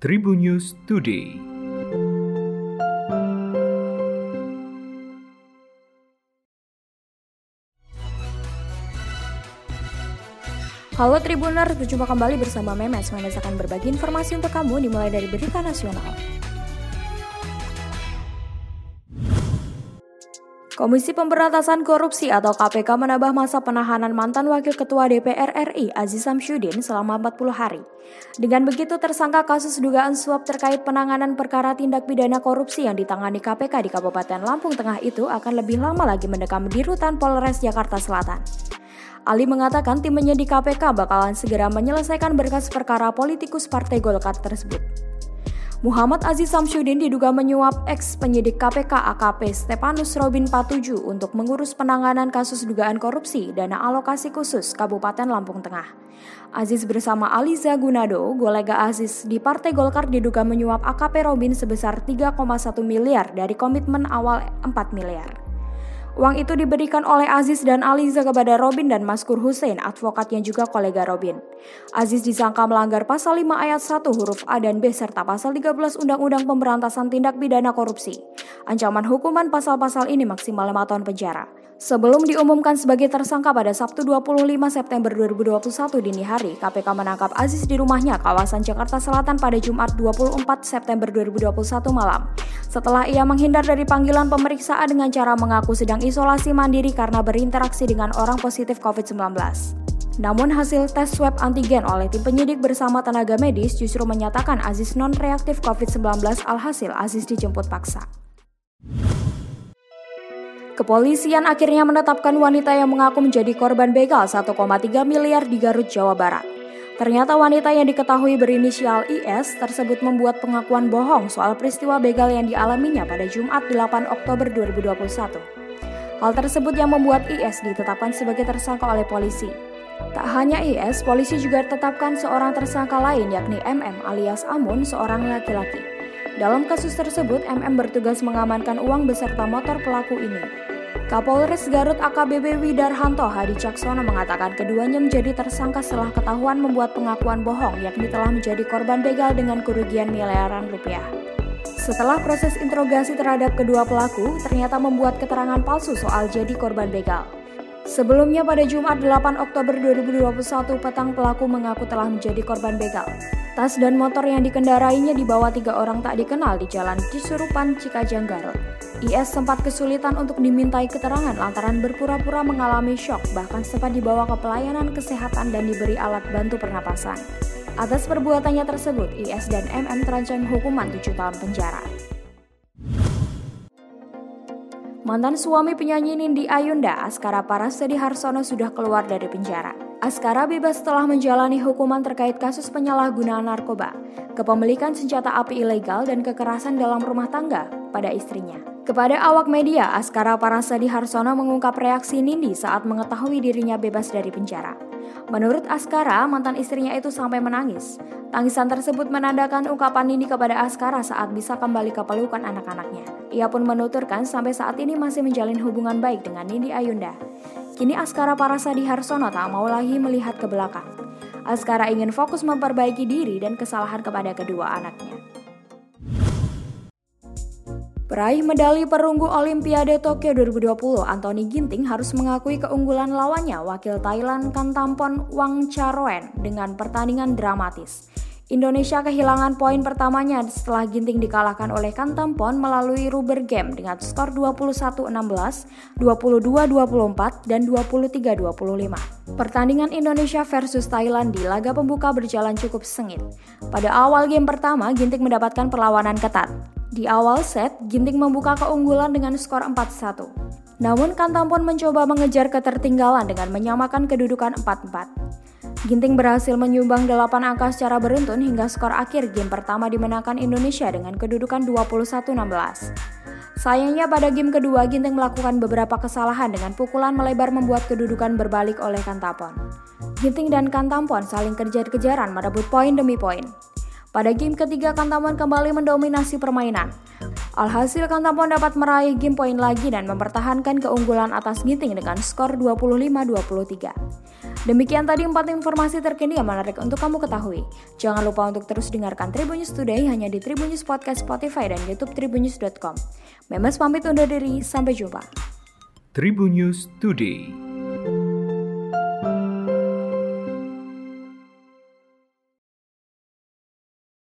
Tribun News Today. Halo Tribuner, berjumpa kembali bersama Memes mendesakan berbagi informasi untuk kamu dimulai dari berita nasional. Komisi Pemberantasan Korupsi atau KPK menambah masa penahanan mantan Wakil Ketua DPR RI Aziz Samsudin selama 40 hari. Dengan begitu tersangka kasus dugaan suap terkait penanganan perkara tindak pidana korupsi yang ditangani KPK di Kabupaten Lampung Tengah itu akan lebih lama lagi mendekam di rutan Polres Jakarta Selatan. Ali mengatakan timnya di KPK bakalan segera menyelesaikan berkas perkara politikus Partai Golkar tersebut. Muhammad Aziz Samsudin diduga menyuap ex penyidik KPK AKP Stepanus Robin Patuju untuk mengurus penanganan kasus dugaan korupsi dana alokasi khusus Kabupaten Lampung Tengah. Aziz bersama Aliza Gunado, golega Aziz di Partai Golkar diduga menyuap AKP Robin sebesar 3,1 miliar dari komitmen awal 4 miliar. Uang itu diberikan oleh Aziz dan Aliza kepada Robin dan Maskur Hussein, advokat yang juga kolega Robin. Aziz disangka melanggar pasal 5 ayat 1 huruf A dan B serta pasal 13 Undang-Undang Pemberantasan Tindak Pidana Korupsi. Ancaman hukuman pasal-pasal ini maksimal 5 tahun penjara. Sebelum diumumkan sebagai tersangka pada Sabtu 25 September 2021 dini hari, KPK menangkap Aziz di rumahnya kawasan Jakarta Selatan pada Jumat 24 September 2021 malam. Setelah ia menghindar dari panggilan pemeriksaan dengan cara mengaku sedang isolasi mandiri karena berinteraksi dengan orang positif COVID-19. Namun hasil tes swab antigen oleh tim penyidik bersama tenaga medis justru menyatakan Aziz non-reaktif COVID-19 alhasil Aziz dijemput paksa. Kepolisian akhirnya menetapkan wanita yang mengaku menjadi korban begal 1,3 miliar di Garut, Jawa Barat. Ternyata wanita yang diketahui berinisial IS tersebut membuat pengakuan bohong soal peristiwa begal yang dialaminya pada Jumat 8 Oktober 2021. Hal tersebut yang membuat IS ditetapkan sebagai tersangka oleh polisi. Tak hanya IS, polisi juga tetapkan seorang tersangka lain yakni MM alias Amun, seorang laki-laki. Dalam kasus tersebut, MM bertugas mengamankan uang beserta motor pelaku ini. Kapolres Garut AKBP Widarhanto Hadi Caksono mengatakan keduanya menjadi tersangka setelah ketahuan membuat pengakuan bohong yakni telah menjadi korban begal dengan kerugian miliaran rupiah. Setelah proses interogasi terhadap kedua pelaku, ternyata membuat keterangan palsu soal jadi korban begal. Sebelumnya pada Jumat 8 Oktober 2021 petang pelaku mengaku telah menjadi korban begal. Tas dan motor yang dikendarainya dibawa tiga orang tak dikenal di jalan Cisurupan, Cikajang, Garut. IS sempat kesulitan untuk dimintai keterangan lantaran berpura-pura mengalami shock bahkan sempat dibawa ke pelayanan kesehatan dan diberi alat bantu pernapasan. Atas perbuatannya tersebut, IS dan MM terancam hukuman 7 tahun penjara. Mantan suami penyanyi Nindi Ayunda, Askara Parasedi Harsono sudah keluar dari penjara. Askara bebas setelah menjalani hukuman terkait kasus penyalahgunaan narkoba, kepemilikan senjata api ilegal dan kekerasan dalam rumah tangga pada istrinya. Kepada awak media, Askara Parasadi Harsono mengungkap reaksi Nindi saat mengetahui dirinya bebas dari penjara. Menurut Askara, mantan istrinya itu sampai menangis. Tangisan tersebut menandakan ungkapan Nindi kepada Askara saat bisa kembali ke pelukan anak-anaknya. Ia pun menuturkan sampai saat ini masih menjalin hubungan baik dengan Nindi Ayunda. Kini Askara Parasadi Harsono tak mau lagi melihat ke belakang. Askara ingin fokus memperbaiki diri dan kesalahan kepada kedua anaknya. Peraih medali perunggu Olimpiade Tokyo 2020, Anthony Ginting harus mengakui keunggulan lawannya, wakil Thailand Kantampon Wang Charoen, dengan pertandingan dramatis. Indonesia kehilangan poin pertamanya setelah Ginting dikalahkan oleh Kantampon melalui rubber game dengan skor 21-16, 22-24, dan 23-25. Pertandingan Indonesia versus Thailand di laga pembuka berjalan cukup sengit. Pada awal game pertama, Ginting mendapatkan perlawanan ketat. Di awal set, Ginting membuka keunggulan dengan skor 4-1. Namun Kantampon mencoba mengejar ketertinggalan dengan menyamakan kedudukan 4-4. Ginting berhasil menyumbang 8 angka secara beruntun hingga skor akhir game pertama dimenangkan Indonesia dengan kedudukan 21-16. Sayangnya pada game kedua Ginting melakukan beberapa kesalahan dengan pukulan melebar membuat kedudukan berbalik oleh Kantampon. Ginting dan Kantampon saling kejar-kejaran merebut poin demi poin. Pada game ketiga, Kantamon kembali mendominasi permainan. Alhasil Kantamon dapat meraih game poin lagi dan mempertahankan keunggulan atas Ginting dengan skor 25-23. Demikian tadi empat informasi terkini yang menarik untuk kamu ketahui. Jangan lupa untuk terus dengarkan Tribunnews Today hanya di Tribunnews Podcast Spotify dan YouTube tribunnews.com. Memes pamit undur diri, sampai jumpa. Tribunnews Today.